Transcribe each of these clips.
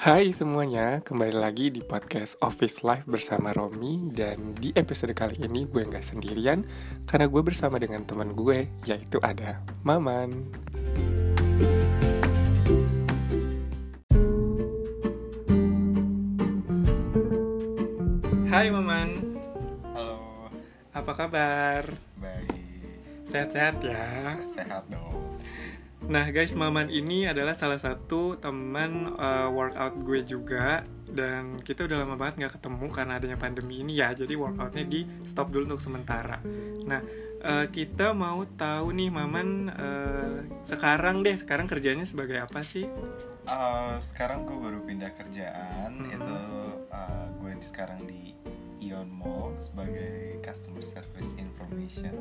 Hai semuanya, kembali lagi di podcast Office Life bersama Romi Dan di episode kali ini gue nggak sendirian Karena gue bersama dengan teman gue, yaitu ada Maman Hai Maman, Halo, apa kabar? baik, Sehat-sehat ya? sehat dong. Nah guys, Maman ini adalah salah satu teman uh, workout gue juga dan kita udah lama banget nggak ketemu karena adanya pandemi ini ya. Jadi workoutnya di stop dulu untuk sementara. Nah uh, kita mau tahu nih Maman uh, sekarang deh sekarang kerjanya sebagai apa sih? Uh, sekarang gue baru pindah kerjaan, Hmm. itu uh, gue sekarang di Ion Mall sebagai customer service information.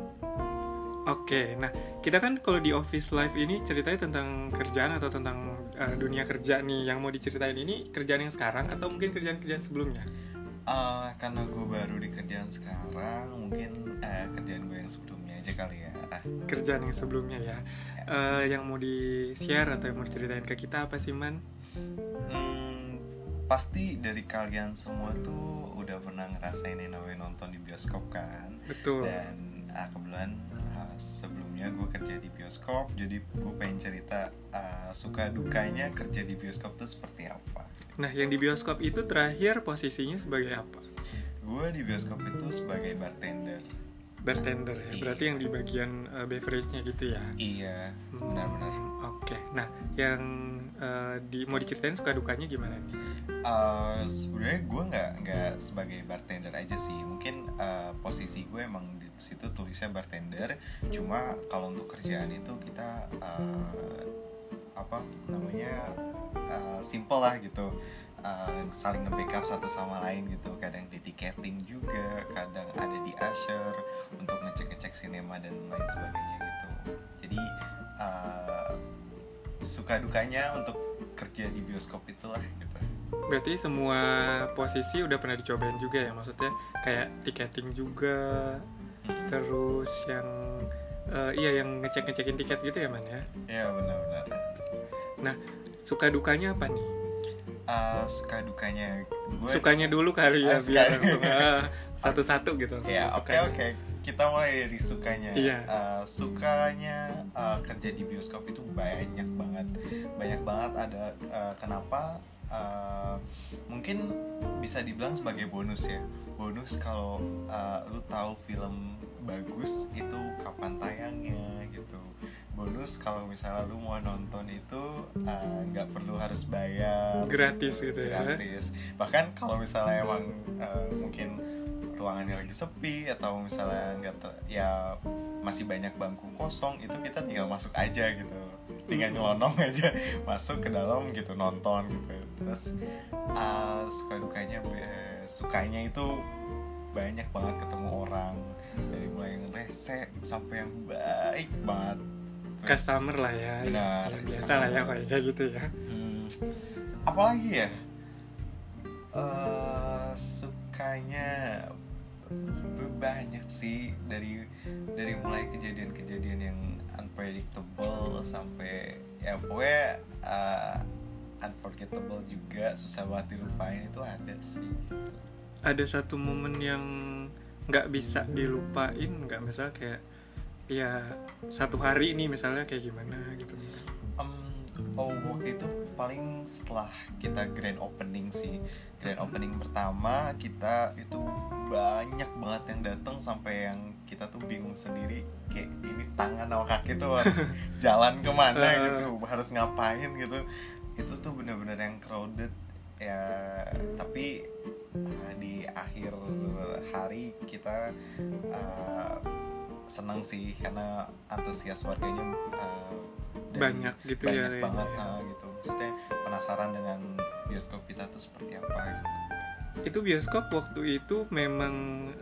Oke, nah kita kan kalau di office life ini ceritanya tentang kerjaan atau tentang uh, dunia kerja nih yang mau diceritain ini kerjaan yang sekarang atau mungkin kerjaan-kerjaan sebelumnya? Uh, karena gue baru di kerjaan sekarang, mungkin uh, kerjaan gue yang sebelumnya aja kali ya. kerjaan yang sebelumnya ya Eh, yang mau di share atau yang mau diceritain ke kita apa sih man Hmm, pasti dari kalian semua tuh udah pernah ngerasain yang namanya nonton di bioskop kan? betul dan uh, kebetulan uh, sebelumnya gue kerja di bioskop jadi gue pengen cerita uh, suka dukanya kerja di bioskop tuh seperti apa. Nah yang di bioskop itu terakhir posisinya sebagai apa? Gue di bioskop itu sebagai bartender. Bartender ya Iya. berarti yang di bagian eh, beverage-nya gitu ya? Iya Hmm, benar-benar. oke. Nah yang eh, di mau diceritain suka dukanya gimana nih? Uh, sebenarnya gue nggak nggak sebagai bartender aja sih. Mungkin uh, posisi gue emang di situ tulisnya bartender. Cuma kalau untuk kerjaan itu kita uh, apa namanya uh, simple lah gitu. Uh, saling nge-backup satu sama lain gitu. Kadang di tiketing juga kadang ada di usher untuk ngecek-ngecek sinema dan lain sebagainya gitu. Jadi uh, suka dukanya untuk kerja di bioskop itulah gitu berarti semua posisi udah pernah dicobain juga ya maksudnya kayak tiketing juga Hmm. terus yang eh, iya yang ngecek ngecekin tiket gitu ya man ya Iya benar-benar. suka dukanya apa nih Uh, suka dukanya gue. sukanya dulu kali ya Ah, biar langsung ah, satu-satu gitu langsung Ya oke oke. Kita mulai dari sukanya. Iya. Uh, sukanya uh, kerja di bioskop itu banyak banget. Banyak banget ada uh, kenapa? Uh, mungkin bisa dibilang sebagai bonus ya. Bonus kalau uh, lu tahu film bagus itu kapan tayangnya gitu. Bonus kalau misalnya lu mau nonton itu uh, nggak perlu harus bayar gratis gitu ya gratis bahkan kalau misalnya emang uh, mungkin ruangannya lagi sepi atau misalnya nggak ter- ya masih banyak bangku kosong itu kita tinggal masuk aja gitu. Tinggal nyelonong aja masuk ke dalam gitu nonton gitu. Terus uh, suka dukanya be- sukanya itu banyak banget ketemu orang. Dari mulai yang rese sampai yang baik banget. Terus- customer lah ya Benar, Ya, biasa lah ya kayak gitu ya. Hmm, apalagi ya? Eh, sukanya banyak sih dari dari mulai kejadian-kejadian yang unpredictable sampai ya pokoknya eh, unforgettable juga susah banget dilupain itu ada sih ada satu momen yang nggak bisa dilupain nggak misalnya kayak ya satu hari ini misalnya kayak gimana gitu. Em, oh waktu itu paling setelah kita grand opening sih. Grand opening pertama kita itu banyak banget yang datang sampai yang kita tuh bingung sendiri kayak ini tangan sama kaki tuh harus jalan ke mana gitu? Harus ngapain gitu? Itu tuh bener-bener yang crowded ya tapi uh, di akhir hari kita uh, senang sih karena antusias warganya uh, banyak gitu banyak ya. banget ya. ah, gitu. Maksudnya penasaran dengan bioskop kita tuh seperti apa gitu. Itu bioskop waktu itu memang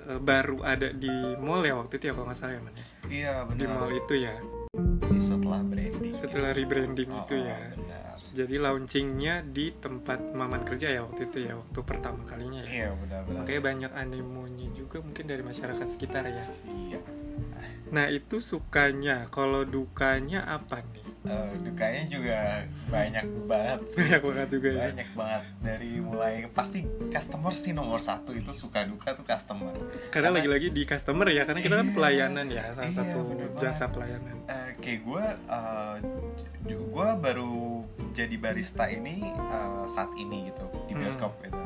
eh, baru ada di mall ya waktu itu ya kalau nggak salah ya man ya? iya di mall benar itu ya? Jadi setelah branding. Setelah rebranding Oh, itu oh, ya. benar. Jadi launchingnya di tempat maman kerja ya waktu itu ya waktu pertama kalinya ya? Iya benar benar. Makanya banyak animonya juga mungkin dari masyarakat sekitar ya? Iya Nah itu sukanya, kalau dukanya apa nih? Eh, dukanya juga banyak banget sih Banyak banget juga ya. banyak banget dari mulai pasti customer sih nomor satu itu suka duka tuh customer Karena lagi-lagi di customer ya, karena kita kan Iya. pelayanan ya, salah Iya, satu jasa banget. pelayanan. Eh, kayak gue gue baru jadi barista ini eh, saat ini gitu di Hmm. bioskop gitu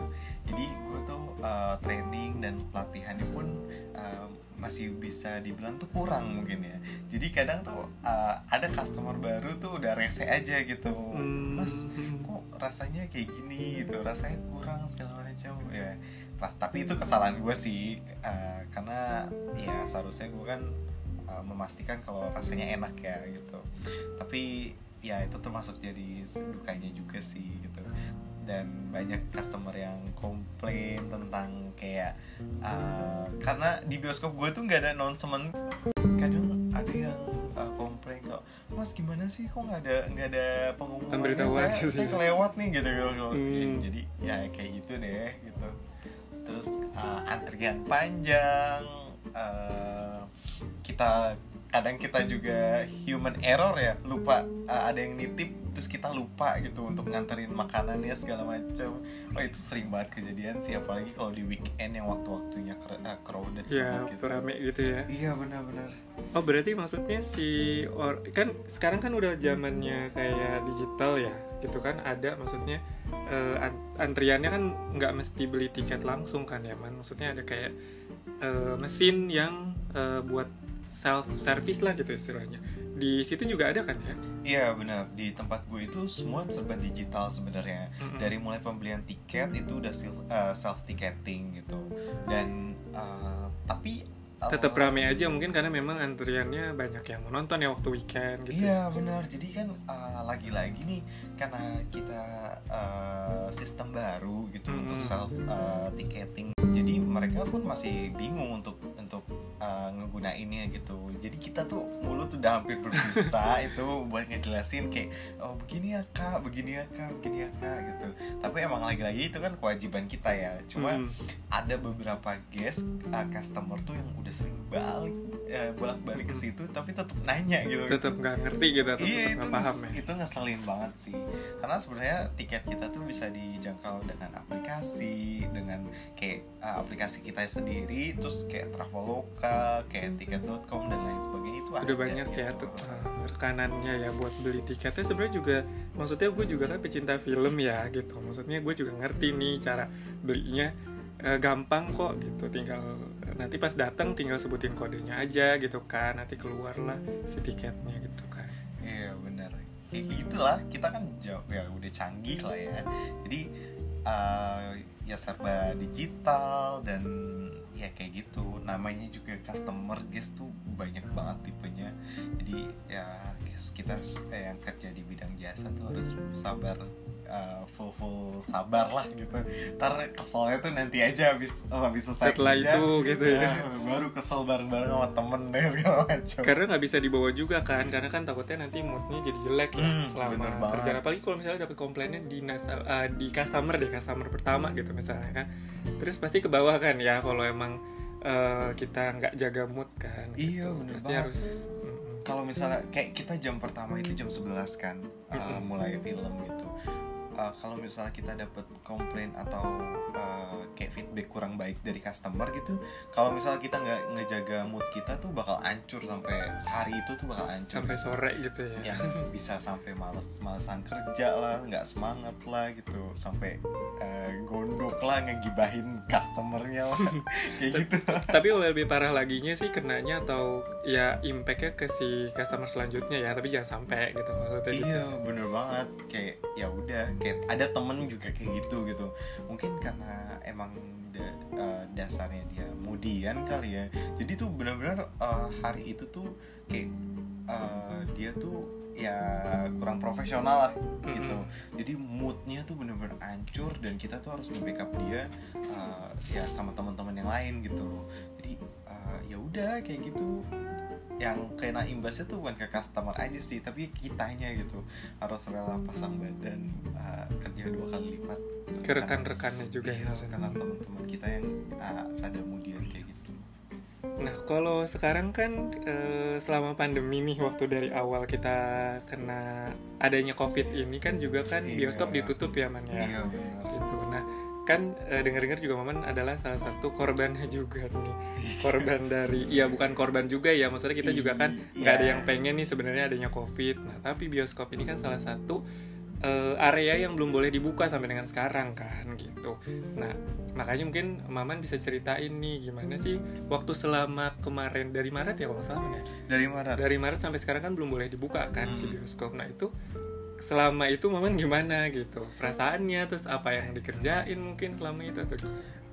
jadi gue tuh eh, training dan pelatihannya pun eh, masih bisa dibilang tuh kurang mungkin ya. Jadi kadang tuh eh, ada customer baru tuh udah rese aja gitu. Hmm. mas kok rasanya kayak gini gitu? Rasanya kurang segala macam. Ya pas tapi itu kesalahan gue sih. Eh, karena ya seharusnya gue kan eh, memastikan kalau rasanya enak ya gitu. Tapi ya itu termasuk jadi dukanya juga sih gitu dan banyak customer yang komplain tentang kayak eh, karena di bioskop gue tuh nggak ada announcement kadang ada yang eh, komplain kok mas gimana sih kok nggak ada nggak ada pengumuman saya, gitu saya ya. kelewat nih gitu, gitu. Hmm. jadi ya kayak gitu deh gitu terus eh, antrian panjang eh, kita kadang kita juga human error ya lupa eh, ada yang nitip terus kita lupa gitu untuk nganterin makanannya segala macam oh itu sering banget kejadian sih apalagi kalau di weekend yang waktu-waktunya eh, crowded Ya, waktu rame gitu ya. iya benar-benar. Oh berarti maksudnya si or kan sekarang kan udah zamannya kayak digital ya, gitu kan? Ada maksudnya an- antriannya kan nggak mesti beli tiket langsung kan ya man, maksudnya ada kayak eh, mesin yang eh, buat self service lah gitu istilahnya. Di situ juga ada kan ya? Iya benar di tempat gue itu semua serba digital sebenarnya Mm-mm. dari mulai pembelian tiket itu udah self ticketing gitu dan eh, tapi eh, Tetap rame aja mungkin karena memang antriannya banyak yang menonton ya waktu weekend gitu. Iya benar jadi kan eh, lagi-lagi nih karena kita eh, sistem baru gitu Mm-mm. untuk self eh, ticketing jadi mereka pun masih bingung untuk untuk eh, ngegunainnya gitu. Jadi kita tuh mulut udah hampir berbusa itu buat ngejelasin kayak oh begini ya kak begini ya kak begini ya kak gitu. Tapi emang lagi-lagi itu kan kewajiban kita ya. Cuma Hmm. ada beberapa guest uh, customer tuh yang udah sering balik uh, bolak-balik ke situ tapi tetap nanya gitu. Tetap nggak ngerti gitu iya tetap itu nggak paham ya. itu ngeselin banget sih. Karena sebenarnya tiket kita tuh bisa dijangkau dengan aplikasi dengan kayak uh, aplikasi kita sendiri terus kayak traveloka kayak tiket.com dan lain sebagainya itu udah ada banyak ya gitu. tuh uh, rekanannya ya buat beli tiketnya sebenarnya juga maksudnya gue juga kan pecinta film ya gitu maksudnya gue juga ngerti nih cara belinya Eh, gampang kok gitu tinggal nanti pas datang tinggal sebutin kodenya aja gitu kan nanti keluarlah si tiketnya gitu kan Iya benar. Kayak gitulah kita kan jauh ya udah canggih lah ya. Jadi uh, ya serba digital dan ya kayak gitu. Namanya juga customer guest tuh banyak banget tipenya. Jadi ya kita eh, yang kerja di bidang jasa tuh harus sabar uh, full full sabar lah gitu. Ntar keselnya tuh nanti aja habis oh, habis selesai setelah kerja, itu gitu ya ya, baru kesel bareng-bareng sama temen deh segala macam. karena nggak bisa dibawa juga kan karena kan takutnya nanti moodnya jadi jelek ya Hmm, selama kerjaan apalagi kalau misalnya dapat komplainnya di nasa- eh, di customer deh customer pertama gitu misalnya kan terus pasti ke bawah kan ya kalau emang eh, kita nggak jaga mood kan Iya, gitu. bener pasti banget. harus kalau misalnya kayak kita jam pertama itu jam 11 kan uh, mulai film gitu Uh, kalau misalnya kita dapat komplain atau uh, kayak feedback kurang baik dari customer gitu kalau misalnya kita nggak ngejaga mood kita tuh bakal hancur sampai sehari itu tuh bakal hancur. Sampai sore gitu ya. Yang bisa sampai males malesan kerja lah nggak semangat lah gitu sampai uh, gondok lah ngegibahin customernya lah. Kayak gitu. tapi lebih parah laginya sih kenanya atau ya impactnya ke si customer selanjutnya ya tapi jangan sampai gitu maksudnya. Gitu. Iya bener banget. Kayak ya udah kayak ada temen juga kayak gitu gitu. Mungkin karena emang da- eh, dasarnya dia mudian kali ya. Jadi tuh bener-bener eh, hari itu tuh kayak eh, dia tuh ya kurang profesional lah gitu. Mm-mm. jadi moodnya tuh bener-bener hancur dan kita tuh harus nge-backup dia eh, ya sama teman-teman yang lain gitu. Loh jadi eh, ya udah kayak gitu yang kena imbasnya tuh bukan ke customer aja sih tapi kitanya gitu harus rela pasang badan uh, kerja dua kali lipat ke rekan-rekannya juga Iya, ya karena teman-teman kita yang uh, rada mudian kayak gitu Nah, kalau sekarang kan eh, selama pandemi nih waktu dari awal kita kena adanya COVID ini kan juga kan Iya. bioskop ditutup ya, Man ya. Iya benar. Kan eh, dengar-dengar juga Maman adalah salah satu korbannya juga nih. Korban dari ya bukan korban juga ya, maksudnya kita juga kan nggak ada Iya. yang pengen nih sebenarnya adanya COVID. Nah, tapi bioskop ini kan salah satu eh, area yang belum boleh dibuka sampai dengan sekarang kan gitu. Nah, makanya mungkin Maman bisa ceritain nih gimana sih waktu selama kemarin dari Maret ya kalau salah ya. Dari Maret. Dari Maret sampai sekarang kan belum boleh dibuka kan si Hmm. bioskop. Nah, itu selama itu Maman gimana gitu? Perasaannya terus apa yang dikerjain mungkin selama itu gimana?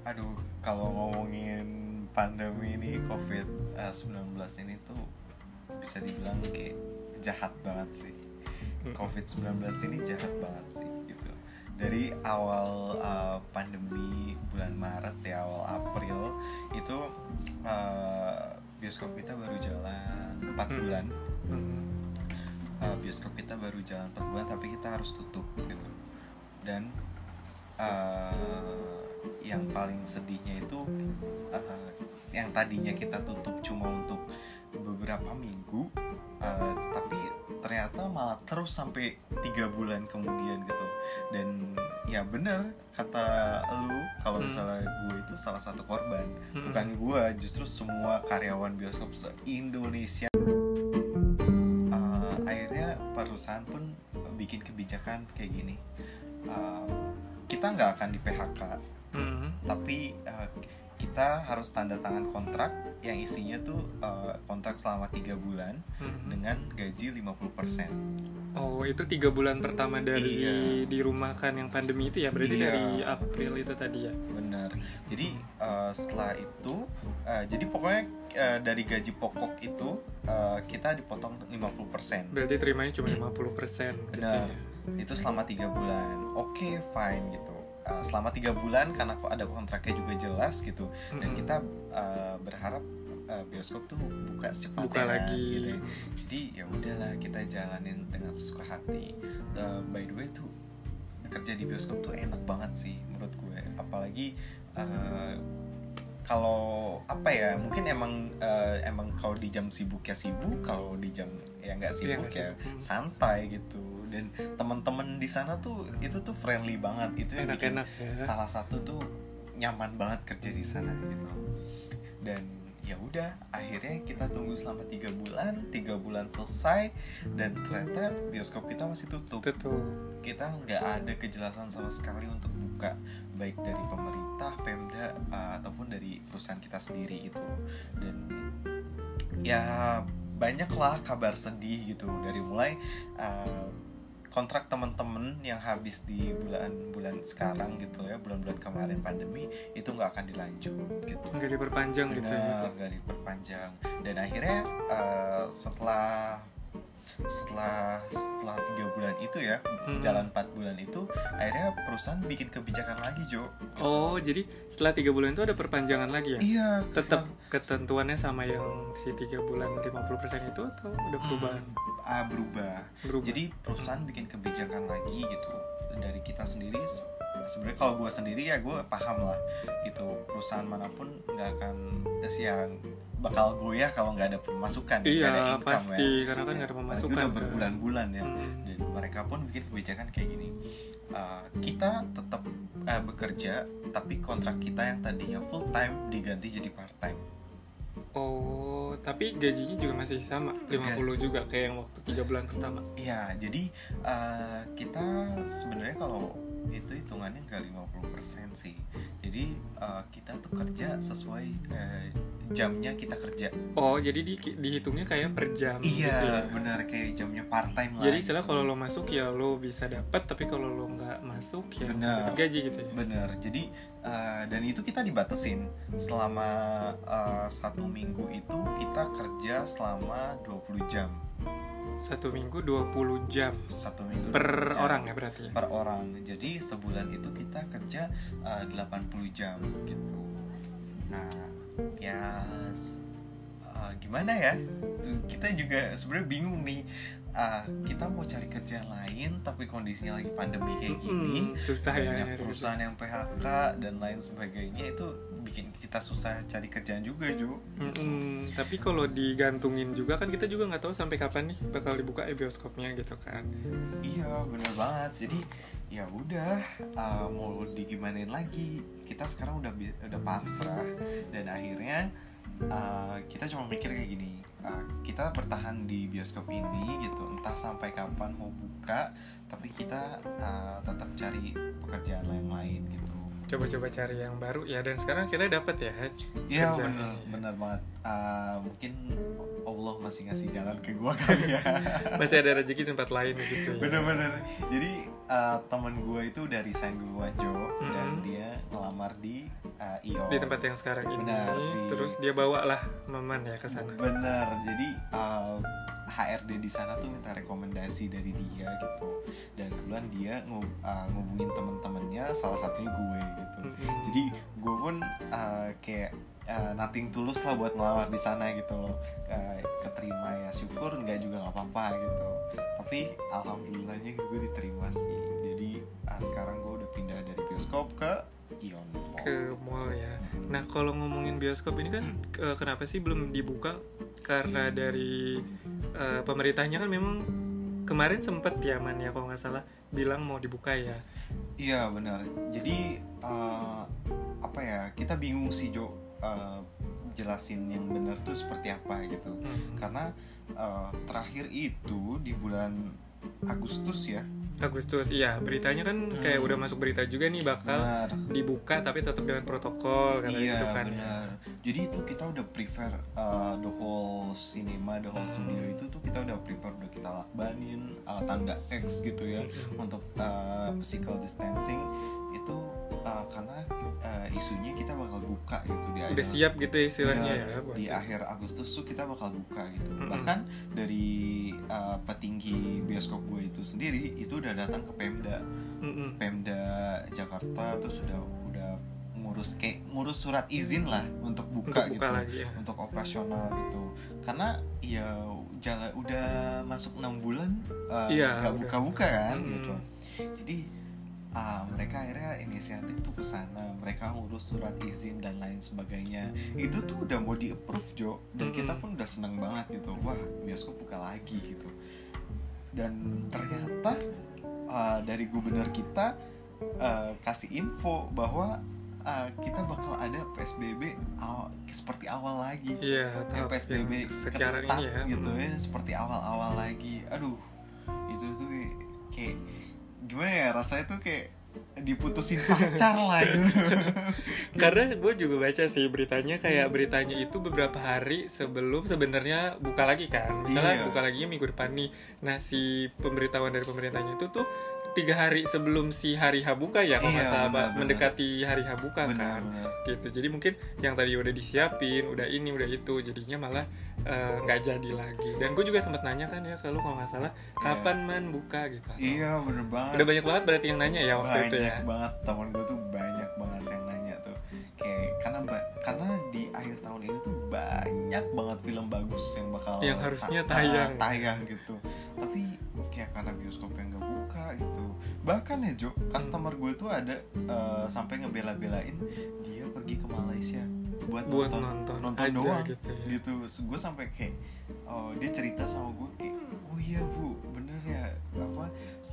Aduh, kalau ngomongin pandemi ini COVID-19 ini tuh bisa dibilang kayak jahat banget sih. Hmm. COVID-19 ini jahat banget sih gitu. Dari awal uh, pandemi bulan Maret ya awal April itu uh, bioskop kita baru jalan 4 Hmm. bulan. Hmm. Uh, bioskop kita baru jalan 4 bulan tapi kita harus tutup gitu. Dan uh, yang paling sedihnya itu uh, yang tadinya kita tutup cuma untuk beberapa minggu uh, tapi ternyata malah terus sampai tiga bulan kemudian gitu dan ya bener kata lu kalau Hmm. misalnya gue itu salah satu korban Hmm. bukan gue justru semua karyawan bioskop se Indonesia perusahaan pun bikin kebijakan kayak gini Uh, kita nggak akan di PHK Hmm. tapi uh, kita harus tanda tangan kontrak yang isinya tuh uh, kontrak selama tiga bulan Hmm. dengan gaji 50% Oh, itu tiga bulan pertama dari Iya. dirumahkan yang pandemi itu ya? Berarti Iya. dari April itu tadi ya? bener jadi uh, setelah itu uh, jadi pokoknya uh, dari gaji pokok itu uh, kita dipotong 50% Berarti terimanya cuma 50% gitu Benar. ya? itu selama tiga bulan oke fine gitu Uh, selama tiga bulan karena kok ada kontraknya juga jelas gitu dan kita uh, berharap uh, bioskop tuh buka secepatnya buka lagi gitu. jadi ya udahlah kita jalanin dengan sesuka hati Uh, by the way tuh kerja di bioskop tuh enak banget sih menurut gue apalagi uh, kalau apa ya mungkin emang uh, emang kalau di jam sibuk ya sibuk kalau di jam ya nggak Iya sibuk ya sih? Hmm. santai gitu dan teman-teman di sana tuh itu tuh friendly banget. Itu yang bikin enak-enak ya. salah satu tuh nyaman banget kerja di sana gitu. Dan ya udah akhirnya kita tunggu selama tiga bulan tiga bulan selesai dan ternyata bioskop kita masih tutup. Itu tuh kita nggak ada kejelasan sama sekali untuk buka baik dari pemerintah pemda uh, ataupun dari perusahaan kita sendiri gitu. Dan ya banyaklah kabar sedih gitu. Dari mulai uh, kontrak teman-teman yang habis di bulan-bulan sekarang gitu ya bulan-bulan kemarin pandemi itu nggak akan dilanjut gitu. Nggak diperpanjang gitu ya. Benar nggak diperpanjang. Dan akhirnya uh, setelah setelah setelah tiga bulan itu ya Hmm. jalan 4 bulan itu akhirnya perusahaan bikin kebijakan lagi Jo. Oh jadi setelah tiga bulan itu ada perpanjangan lagi ya? Iya. Tetap ketentuannya sama yang si tiga bulan 50% itu atau udah perubahan? Ah, berubah. Berubah. Jadi perusahaan bikin kebijakan lagi gitu. Dari kita sendiri se- sebenarnya kalau gue sendiri ya gue paham lah gitu. Perusahaan mana pun nggak akan yang bakal goyah kalau nggak ada pemasukan nggak ada iya income pasti. ya. karena kan nggak ada pemasukan udah kan. berbulan-bulan ya. Hmm. dan mereka pun bikin kebijakan kayak gini. Uh, kita tetap uh, bekerja tapi kontrak kita yang tadinya full time diganti jadi part time oh tapi gajinya juga masih sama 50 juga kayak yang waktu tiga bulan pertama. Iya, jadi uh, kita sebenarnya kalau itu hitungannya nggak 50% sih. Jadi uh, kita tuh kerja sesuai uh, jamnya kita kerja. oh jadi di, dihitungnya kayak per jam gitu ya Iya, benar kayak jamnya part time lah. jadi istilah kalau lo masuk ya lo bisa dapat tapi kalau lo nggak masuk ya Benar. gaji gitu ya Bener, jadi uh, dan itu kita dibatasin selama uh, satu minggu itu kita kerja selama 20 jam satu minggu 20 jam satu minggu per 20 jam. orang ya berarti ya? per orang. Jadi sebulan itu kita kerja uh, 80 jam gitu. Nah ya uh, gimana ya? Tuh, kita juga sebenarnya bingung nih. Uh, kita mau cari kerjaan lain tapi kondisinya lagi pandemi kayak gini. Mm, susah ya banyak nyari perusahaan yang PHK dan lain sebagainya itu bikin kita susah cari kerjaan juga Jo. Mm-mm. Tapi kalau digantungin juga kan kita juga nggak tahu sampai kapan nih bakal dibuka ya bioskopnya gitu kan. iya bener banget. Jadi ya udah uh, mau digimanain lagi? Kita sekarang udah udah pasrah. Dan akhirnya uh, kita cuma mikir kayak gini uh, kita bertahan di bioskop ini gitu. Entah sampai kapan mau buka tapi kita uh, tetap cari pekerjaan yang lain gitu Coba-coba cari yang baru. Ya dan sekarang kita dapat ya. Iya bener bener banget. Uh, mungkin Allah masih ngasih jalan ke gua kali ya. Masih ada rezeki tempat lain gitu ya. bener-bener. Jadi uh, temen gua itu dari resign duluan Jo. Dan dia ngelamar di uh, IO Di tempat yang sekarang ini. Benar, di- Terus dia bawa lah Maman ya ke sana. bener. Jadi uh, HRD di sana tuh minta rekomendasi dari dia gitu. Dan kebetulan dia ngu- uh, ngubungin temen-temennya salah satunya gue gitu. Mm-mm. jadi gue pun uh, kayak uh, nothing tulus lah buat ngelamar di sana gitu loh. Uh, keterima ya syukur nggak juga nggak apa-apa gitu. Tapi alhamdulillahnya gue diterima sih. Jadi uh, sekarang gue udah pindah dari bioskop ke Ion Mall. ke mall ya. Nah kalau ngomongin bioskop ini kan eh, kenapa sih belum dibuka? Karena dari eh, pemerintahnya kan memang kemarin sempet ya man ya kalau nggak salah bilang mau dibuka ya. Iya benar. Jadi uh, apa ya kita bingung sih Jo uh, jelasin yang benar tuh seperti apa gitu. Hmm. Karena uh, terakhir itu di bulan Agustus ya. Agustus iya beritanya kan kayak Hmm. udah masuk berita juga nih bakal Benar. dibuka tapi tetap dengan protokol katanya Iya gitu kan ya. benar. Jadi itu kita udah prepare uh, the whole cinema, the whole Hmm. studio itu tuh kita udah prepare udah kita lakbanin uh, tanda X gitu ya Mm-mm. untuk uh, physical distancing itu uh, karena uh, isunya kita bakal buka gitu di Udah akhir siap gitu ya istilahnya Benar, ya di akhir Agustus tuh kita bakal buka gitu Mm-mm. bahkan dari uh, petinggi bioskop gue itu sendiri itu udah datang ke Pemda Mm-mm. Pemda Jakarta terus udah udah ngurus kayak ngurus surat izin lah untuk buka, Untuk buka gitu lagi ya. untuk operasional gitu karena ya jalan udah masuk enam bulan uh, Iya, nggak udah. buka-buka kan Mm-mm. gitu jadi ah, mereka akhirnya inisiatif tuh ke sana. Mereka ngurus surat izin dan lain sebagainya. Itu tuh udah mau di approve Jo. Dan kita pun udah seneng banget gitu. Wah bioskop buka lagi gitu. Dan ternyata uh, dari gubernur kita uh, kasih info bahwa uh, kita bakal ada PSBB aw- seperti awal lagi. Iya, kayak tahap PSBB yang sekarang ketat ini ya. gitu ya seperti awal-awal lagi. Aduh itu tuh kayak gimana ya rasanya tuh kayak diputusin pacar lah gitu Karena gue juga baca sih beritanya kayak beritanya itu beberapa hari sebelum sebenarnya buka lagi kan. Misalnya Iya. buka lagi minggu depan nih. Nah si pemberitahuan dari pemerintahnya itu tuh tiga hari sebelum si hari H buka ya kalau nggak Iya, salah mendekati hari H buka kan. benar-benar Gitu. Jadi mungkin yang tadi udah disiapin, udah ini, udah itu, jadinya malah eh, nggak jadi lagi. Dan gue juga sempat nanya kan ya kalau kalau nggak salah kapan man buka gitu. iya bener banget Udah banyak banget berarti yang nanya ya waktu banyak itu ya. banget teman gue tuh banyak banget yang nanya tuh kayak karena karena di akhir tahun ini tuh banyak banget film bagus yang bakal Yang harusnya ta- tayang. tayang gitu tapi kayak karena bioskop yang nggak buka gitu. Bahkan ya Jo customer gue tuh ada eh, sampai ngebela-belain dia pergi ke Malaysia buat, Buat nonton nonton, nonton aja doang gitu ya. gitu. Gue sampai kayak oh dia cerita sama gue kayak oh iya bu bener ya apa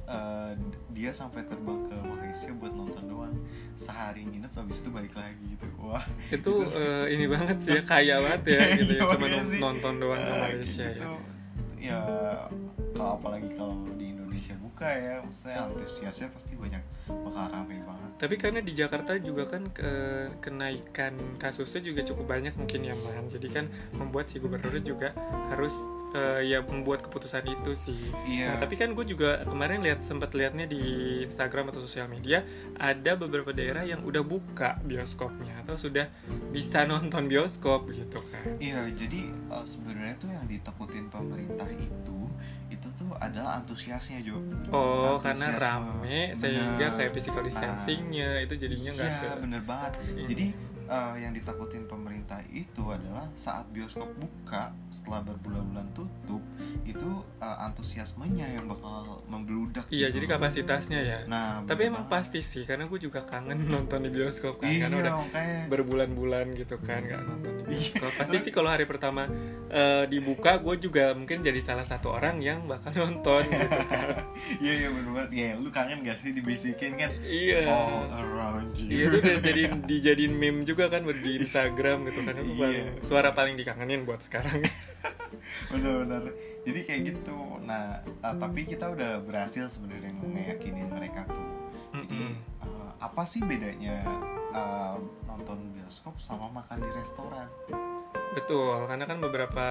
eh, dia sampai terbang ke Malaysia buat nonton doang. Sehari nginep habis itu balik lagi gitu. Wah itu eh, ini banget sih ya kaya banget ya gitu ya Iya cuma nonton doang ke Malaysia gitu. ya ya kalau apalagi kalau Indonesia. Buka ya maksudnya antusiasnya pasti banyak bakal rame banget. Tapi karena di Jakarta juga kan ke- kenaikan kasusnya juga cukup banyak mungkin ya man jadi kan membuat si gubernur juga harus eh, ya membuat keputusan itu sih. Iya. Nah, tapi kan gue juga kemarin lihat sempat lihatnya di Instagram atau sosial media ada beberapa daerah yang udah buka bioskopnya atau sudah bisa nonton bioskop gitu kan. Iya, jadi uh, sebenarnya tuh yang ditakutin pemerintah itu adalah antusiasnya Jo. Oh, karena Antusiasme. rame sehingga kayak physical distancingnya itu jadinya nggak Iya, ke bener banget. ini. Jadi eh, yang ditakutin pemerintah itu adalah saat bioskop buka setelah berbulan-bulan tutup itu eh, antusiasmenya yang bakal membludak iya gitu. jadi kapasitasnya ya. Nah tapi emang pasti sih karena gue juga kangen nonton di bioskop kan iya karena udah makanya. berbulan-bulan gitu kan nggak nonton di Iya. bioskop. Pasti sih kalau hari pertama eh, dibuka gue juga mungkin jadi salah satu orang yang bakal nonton gitu kan. Iya iya bener banget. Ya lu kangen gak sih dibisikin kan? Iya. All around you. Iya itu udah jadi dijadiin meme juga kan buat di Instagram gitu kan itu Iya. paling, suara paling dikangenin buat sekarang. bener-bener jadi kayak gitu nah uh, tapi kita udah berhasil sebenarnya ngeyakinin mereka tuh jadi Mm-mm. uh, apa sih bedanya uh, nonton bioskop sama makan di restoran Betul, karena kan beberapa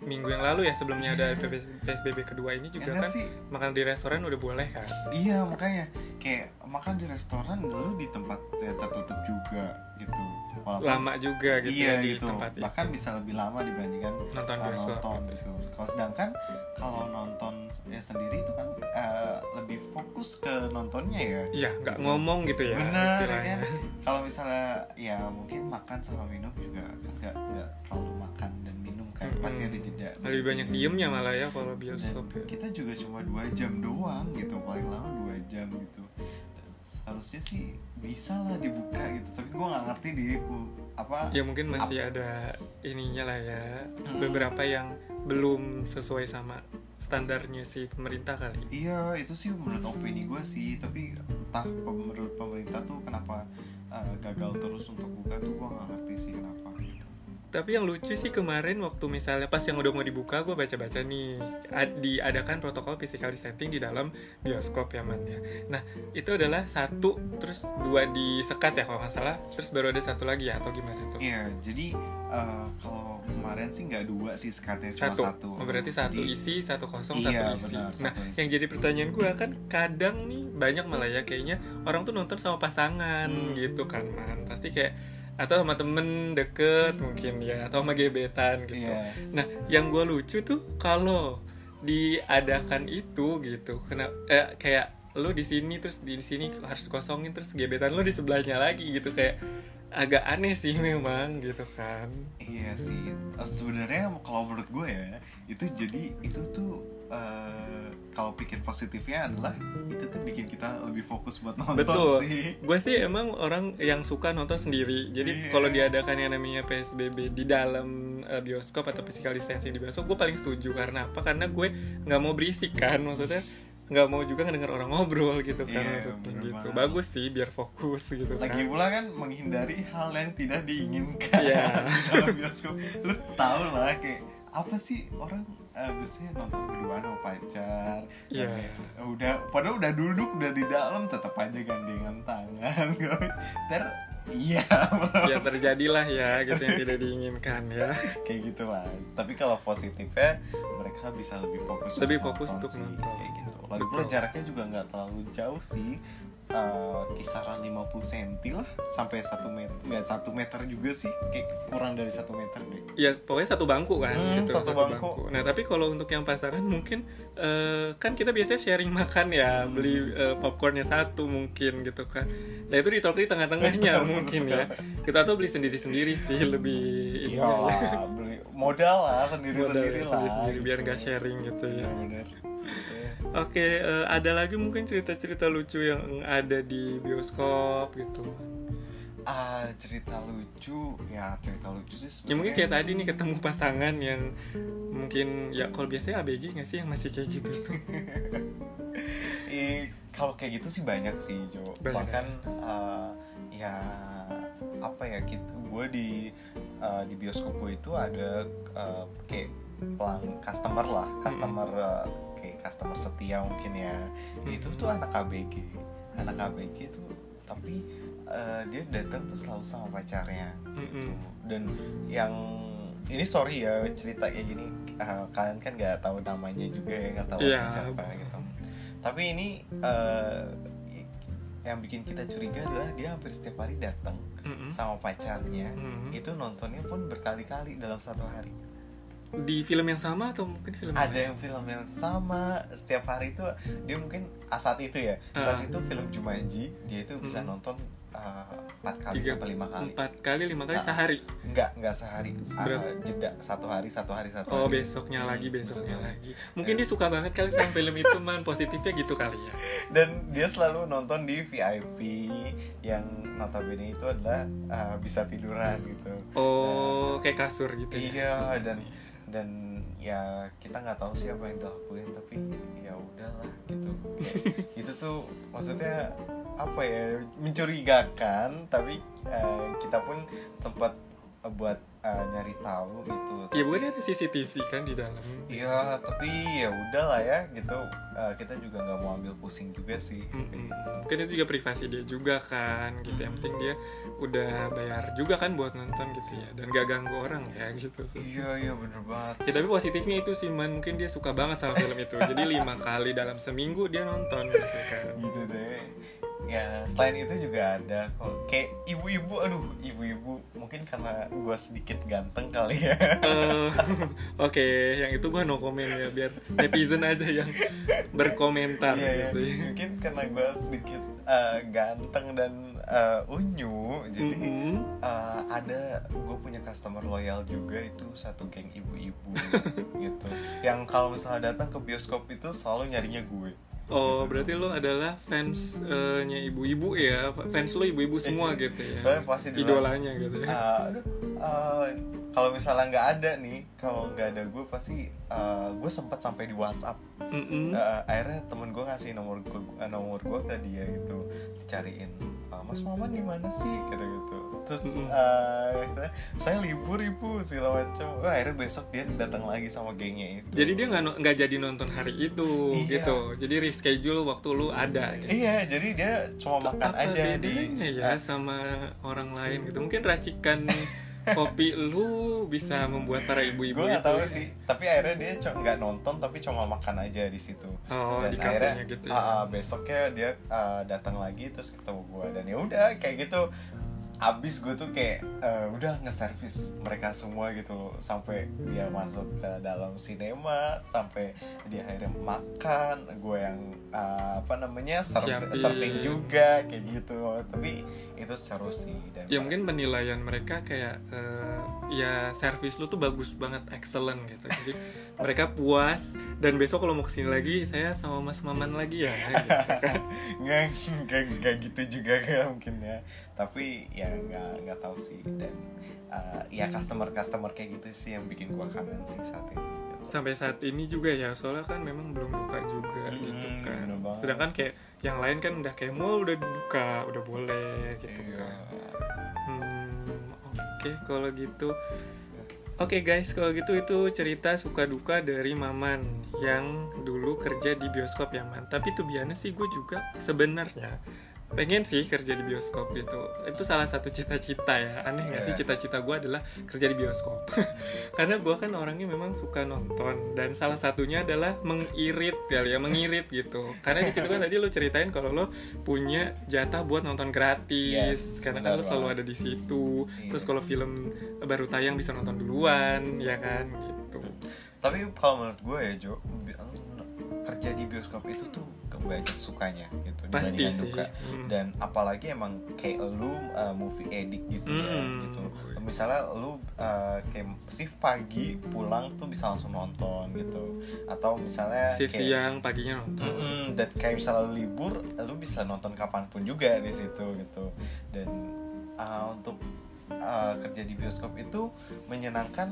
minggu yang lalu ya sebelumnya ada Iya. PSBB kedua ini juga Ya kan sih makan di restoran udah boleh kan. iya makanya kayak makan di restoran dulu di tempat ya, tertutup juga gitu Walaupun- Lama juga gitu iya ya di gitu tempat itu. bahkan bisa lebih lama dibandingkan nonton bioskop. nonton gitu. Kalau sedangkan kalau nonton ya sendiri itu kan uh, lebih fokus ke nontonnya ya. Iya, nggak ngomong gitu ya Bener, ya kan? Kalau misalnya ya mungkin makan sama minum juga kan nggak nggak selalu makan dan minum kan Mm-mm. pasti ada jeda. Lebih banyak diemnya malah ya kalau Dan bioskop ya. kita juga cuma dua jam doang gitu paling lama dua jam gitu. Dan Harusnya sih bisa lah dibuka gitu tapi gue nggak ngerti di apa Ya mungkin masih ada ininya lah ya Hmm. beberapa yang belum sesuai sama standarnya si pemerintah kali. Iya, itu sih menurut opini gue sih. Tapi entah menurut pemerintah tuh kenapa uh, gagal terus untuk buka tuh gue nggak ngerti sih kenapa. Tapi yang lucu sih kemarin waktu misalnya pas yang udah mau dibuka gue baca-baca nih ad- diadakan protokol physical distancing di dalam bioskop ya man ya. Nah itu adalah satu terus dua disekat ya kalau nggak salah terus baru ada satu lagi ya atau gimana tuh? Iya, jadi uh, kalau kemarin sih nggak dua sih sekatnya cuma Satu. satu. Oh, berarti satu Jadi, isi satu kosong Iya, satu isi. benar, nah satu isi. yang jadi pertanyaan gue kan kadang nih banyak malah ya kayaknya orang tuh nonton sama pasangan Hmm. gitu kan man pasti kayak atau sama temen deket mungkin ya atau sama gebetan gitu. Iya. Nah, yang gue lucu tuh kalau diadakan itu gitu, kena eh, kayak lu di sini terus di sini harus kosongin terus gebetan lu di sebelahnya lagi gitu kayak agak aneh sih memang gitu kan. Iya sih. Sebenarnya kalau menurut gue ya itu jadi itu tuh uh, kalau pikir positifnya adalah itu tuh bikin kita lebih fokus buat nonton Betul. sih. Gue sih emang orang yang suka nonton sendiri. Jadi Iya. kalau diadakan yang namanya PSBB di dalam eh, bioskop atau physical distancing di bioskop, gue paling setuju karena apa? Karena gue nggak mau berisik kan, maksudnya nggak mau juga ngedenger orang ngobrol gitu kan Iya, maksudnya gitu. banget. Bagus sih biar fokus gitu kan. Lagi pula kan menghindari hal yang tidak diinginkan Iya. di dalam bioskop. Lu tau lah kayak apa sih orang eh, biasanya nonton berdua sama pacar. Iya. Kayak, Udah padahal udah duduk udah di dalam tetap aja gandengan tangan. Ter iya ya terjadilah ya gitu yang tidak diinginkan ya. kayak gitu lah. Tapi kalau positifnya mereka bisa lebih fokus Lebih fokus untuk sih, nonton. kayak gitu. Lagi pula jaraknya juga nggak terlalu jauh sih. Eh, kisaran 50 cm lah sampai 1 meter nggak satu meter juga sih kayak kurang dari satu meter deh Ya pokoknya satu bangku kan Hmm, gitu satu bangku. Nah tapi kalau untuk yang pasangan mungkin eh, kan kita biasanya sharing makan ya Hmm. beli eh, popcornnya satu mungkin gitu kan. Nah itu ditaruh di tengah-tengahnya mungkin ya. Kita tuh beli sendiri-sendiri sih lebih ini ya ya. beli modal lah sendiri sendiri lah sendiri biar gitu. nggak sharing gitu ya. bener Oke, eh, ada lagi mungkin cerita-cerita lucu yang ada di bioskop gitu. ah cerita lucu. Ya cerita lucu sih Ya mungkin kayak tadi nih ketemu pasangan yang mungkin ya kalau biasanya ABG nggak sih yang masih kayak gitu tuh. Eh, kalau kayak gitu sih banyak sih Jo. Banyak, bahkan eh, ya apa ya kita gue di eh, di bioskop gue itu ada eh, kayak pelang customer lah. Customer eh, kayak customer setia mungkin ya. Itu tuh anak ABG anak ABG tuh tapi eh, dia datang tuh selalu sama pacarnya gitu. Dan yang ini sorry ya cerita kayak gini eh, kalian kan nggak tahu namanya juga ya nggak tahu orangnya siapa gitu. Tapi ini eh, yang bikin kita curiga adalah dia hampir setiap hari datang Mm-mm. sama pacarnya. Mm-mm. itu nontonnya pun berkali-kali dalam satu hari Di film yang sama atau mungkin film ada lain? yang film yang sama. Setiap hari itu dia mungkin ah, saat itu ya. Saat Ah. itu film Jumanji dia itu bisa Mm-mm. nonton uh, empat kali Tiga- sampai lima kali empat kali lima kali Ah. sehari? enggak enggak sehari. Berapa? Uh, jeda satu hari satu hari satu oh hari. besoknya lagi besoknya Besoknya lagi. mungkin dia suka banget kali sama film itu man. Positifnya gitu kali ya. Dan dia selalu nonton di VIP yang notabene itu adalah uh, bisa tiduran gitu. Oh kayak kasur gitu ya. iya dan dan ya kita nggak tahu sih apa yang dilakuin tapi ya udahlah gitu. Kayak, itu tuh maksudnya apa ya mencurigakan tapi eh, kita pun sempat buat eh, nyari tahu gitu ya bukan ada CCTV kan di dalam Iya, tapi ya udahlah ya gitu. Eh, kita juga nggak mau ambil pusing juga sih. Mm-mm. mungkin itu juga privasi dia juga kan gitu yang penting dia udah bayar juga kan buat nonton gitu ya dan gak ganggu orang ya gitu Iya, iya bener banget. Ya tapi positifnya itu sih man mungkin dia suka banget sama film itu. Jadi lima kali dalam seminggu dia nonton misalkan. gitu deh. Ya selain itu juga ada kok kayak ibu-ibu, aduh ibu-ibu mungkin karena gue sedikit ganteng kali ya. Eh, Oke, yang itu gua no comment ya biar netizen aja yang berkomentar Iya, iya. gitu ya. Mungkin karena gue sedikit eh, ganteng dan eh, unyu, jadi Mm-mm. eh, ada gue punya customer loyal juga itu satu geng ibu-ibu gitu. Yang kalau misalnya datang ke bioskop itu selalu nyarinya gue. Oh, berarti lo adalah fans-nya ibu-ibu ya? Fans lo ibu-ibu semua gitu ya? Pasti Idolanya gitu ya? "Ah, aduh, ah, kalau misalnya nggak ada nih, kalau nggak ada gue pasti ah, gue sempat sampai di WhatsApp. Mm-mm. Ah, akhirnya temen gue ngasih nomor gue nomor gue ke dia gitu, dicariin. "Ah, Mas Maman di mana sih? Kata gitu. Terus Mm-mm. ah, kata, saya libur ibu segala macam. Wah, akhirnya besok dia datang lagi sama gengnya itu. Jadi dia nggak nggak jadi nonton hari itu Iya. gitu. Jadi reschedule waktu lu ada. Gitu. Iya, jadi dia cuma makan aja di ya ah, sama orang lain gitu mungkin racikan kopi lu bisa membuat para ibu-ibu gue nggak itu tahu ya. sih. Tapi akhirnya dia nggak nonton tapi cuma makan aja di situ. Oh di akhirnya gitu ya? ah, besoknya dia ah, datang lagi terus ketemu gue dan ya udah kayak gitu abis gue tuh kayak eh, udah nge-service mereka semua gitu loh sampai dia masuk ke dalam sinema sampai dia akhirnya makan gue yang ah, apa namanya Siapin. serving juga kayak gitu tapi itu seru sih dan ya mungkin penilaian mereka kayak eh, ya servis lu tuh bagus banget excellent gitu jadi mereka puas dan besok kalau mau ke sini lagi saya sama mas maman lagi ya gitu kan. Nggak nggak nggak gitu juga kan mungkin ya. Tapi ya nggak nggak tahu sih dan uh, ya customer customer kayak gitu sih yang bikin gua kangen sih saat ini sampai saat ini juga ya soalnya kan memang belum buka juga Hmm, gitu kan. sedangkan kayak yang lain kan udah kayak mall udah dibuka udah boleh gitu Iya. kan. Hmm, oke kalau gitu. Oke guys, kalau gitu itu cerita suka duka dari Maman yang dulu kerja di bioskop ya man. Tapi tuh biasanya sih gue juga sebenarnya pengen sih kerja di bioskop gitu. Itu salah satu cita-cita ya. Aneh gak sih Iya. cita-cita gue adalah kerja di bioskop. Karena gue kan orangnya memang suka nonton dan salah satunya adalah mengirit kali ya, mengirit gitu. Karena di situ kan tadi lo ceritain kalau lo punya jatah buat nonton gratis Yes, karena kan lo selalu ada di situ. Iya. Terus kalau film baru tayang bisa nonton duluan, ya kan gitu. tapi kalau menurut gue ya Jo kerja di bioskop itu tuh banyak sukanya gitu Pasti dibandingkan sih. duka Hmm. dan apalagi emang kayak lu uh, movie edit gitu ya Hmm. gitu misalnya lu uh, kayak shift pagi pulang tuh bisa langsung nonton gitu atau misalnya Shift kayak- siang, paginya nonton. Mm-mm, dan kayak misalnya lu libur lu bisa nonton kapan pun juga di situ gitu dan uh, untuk uh, kerja di bioskop itu menyenangkan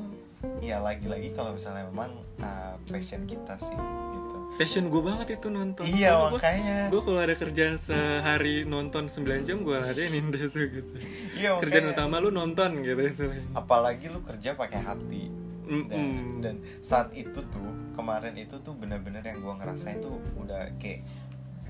ya lagi-lagi kalau misalnya memang uh, passion kita sih gitu Passion gue banget itu nonton. iya Soalnya makanya gue kalau ada kerjaan sehari nonton 9 jam gue ladenin deh tuh gitu iya kerjaan makanya. utama lu nonton gitu apalagi lu kerja pakai hati dan, Mm-mm. dan saat itu tuh kemarin itu tuh bener-bener yang gua ngerasain tuh udah kayak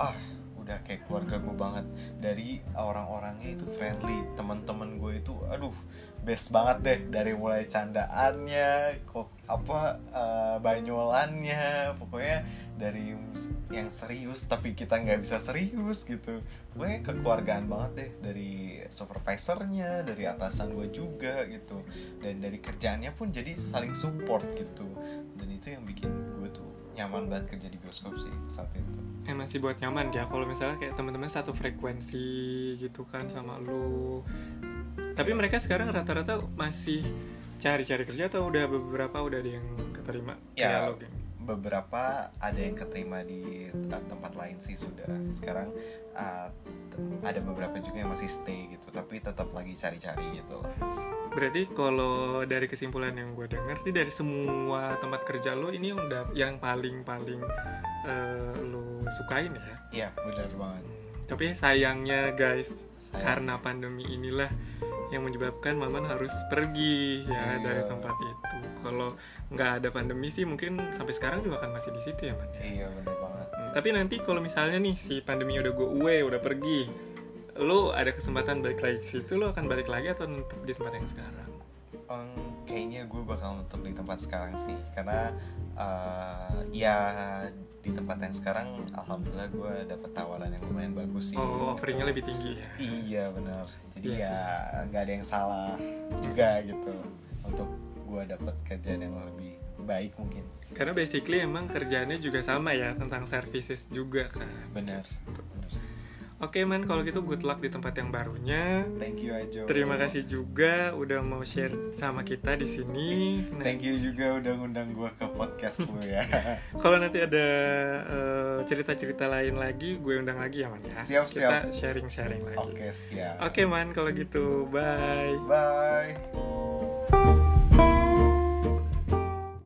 ah udah kayak keluarga gue banget dari orang-orangnya itu friendly teman-teman gue itu aduh best banget deh dari mulai candaannya kok apa eh, banyolannya pokoknya dari yang serius tapi kita nggak bisa serius gitu. Pokoknya kekeluargaan banget deh dari supervisornya dari atasan gue juga gitu. Dan dari kerjaannya pun jadi saling support gitu. Dan itu yang bikin gue tuh nyaman banget kerja di bioskop sih saat itu. Emang sih buat nyaman ya kalau misalnya kayak teman-teman satu frekuensi gitu kan sama lu tapi mereka sekarang rata-rata masih cari-cari kerja atau udah beberapa udah ada yang keterima Ya. Lo, geng? beberapa ada yang keterima di uh, tempat lain sih sudah sekarang uh, ada beberapa juga yang masih stay gitu tapi tetap lagi cari-cari gitu lah berarti kalau dari kesimpulan yang gue dengar sih dari semua tempat kerja lo ini yang udah yang paling paling eh, lo sukain ya iya benar banget tapi sayangnya guys Sayang. karena pandemi inilah yang menyebabkan Maman harus pergi ya Iya. dari tempat itu. Kalau nggak ada pandemi sih mungkin sampai sekarang juga akan masih di situ ya man. ya? iya benar banget Hmm, Tapi nanti kalau misalnya nih si pandemi udah go away, udah pergi, lo ada kesempatan balik lagi ke situ, lo akan balik lagi atau tetap di tempat yang sekarang? Em, kayaknya gue bakal tetap di tempat sekarang sih karena uh, ya di tempat yang sekarang alhamdulillah gue dapet tawaran yang lumayan bagus sih. Oh, offeringnya lebih tinggi ya. iya benar. Jadi Iya ya nggak ada yang salah juga gitu untuk gue dapet kerjaan yang lebih baik mungkin. Karena basically emang kerjaannya juga sama ya tentang services juga kan. benar. Benar Oke man, kalau gitu good luck di tempat yang barunya. thank you Ajo Terima kasih juga udah mau share sama kita di sini. Nah, thank you juga udah ngundang gue ke podcast lu ya Kalau nanti ada eh, cerita-cerita lain lagi, gue undang lagi ya man ya. Siap, Kita siap. sharing-sharing lagi. oke siap Oke man, kalau gitu, bye. bye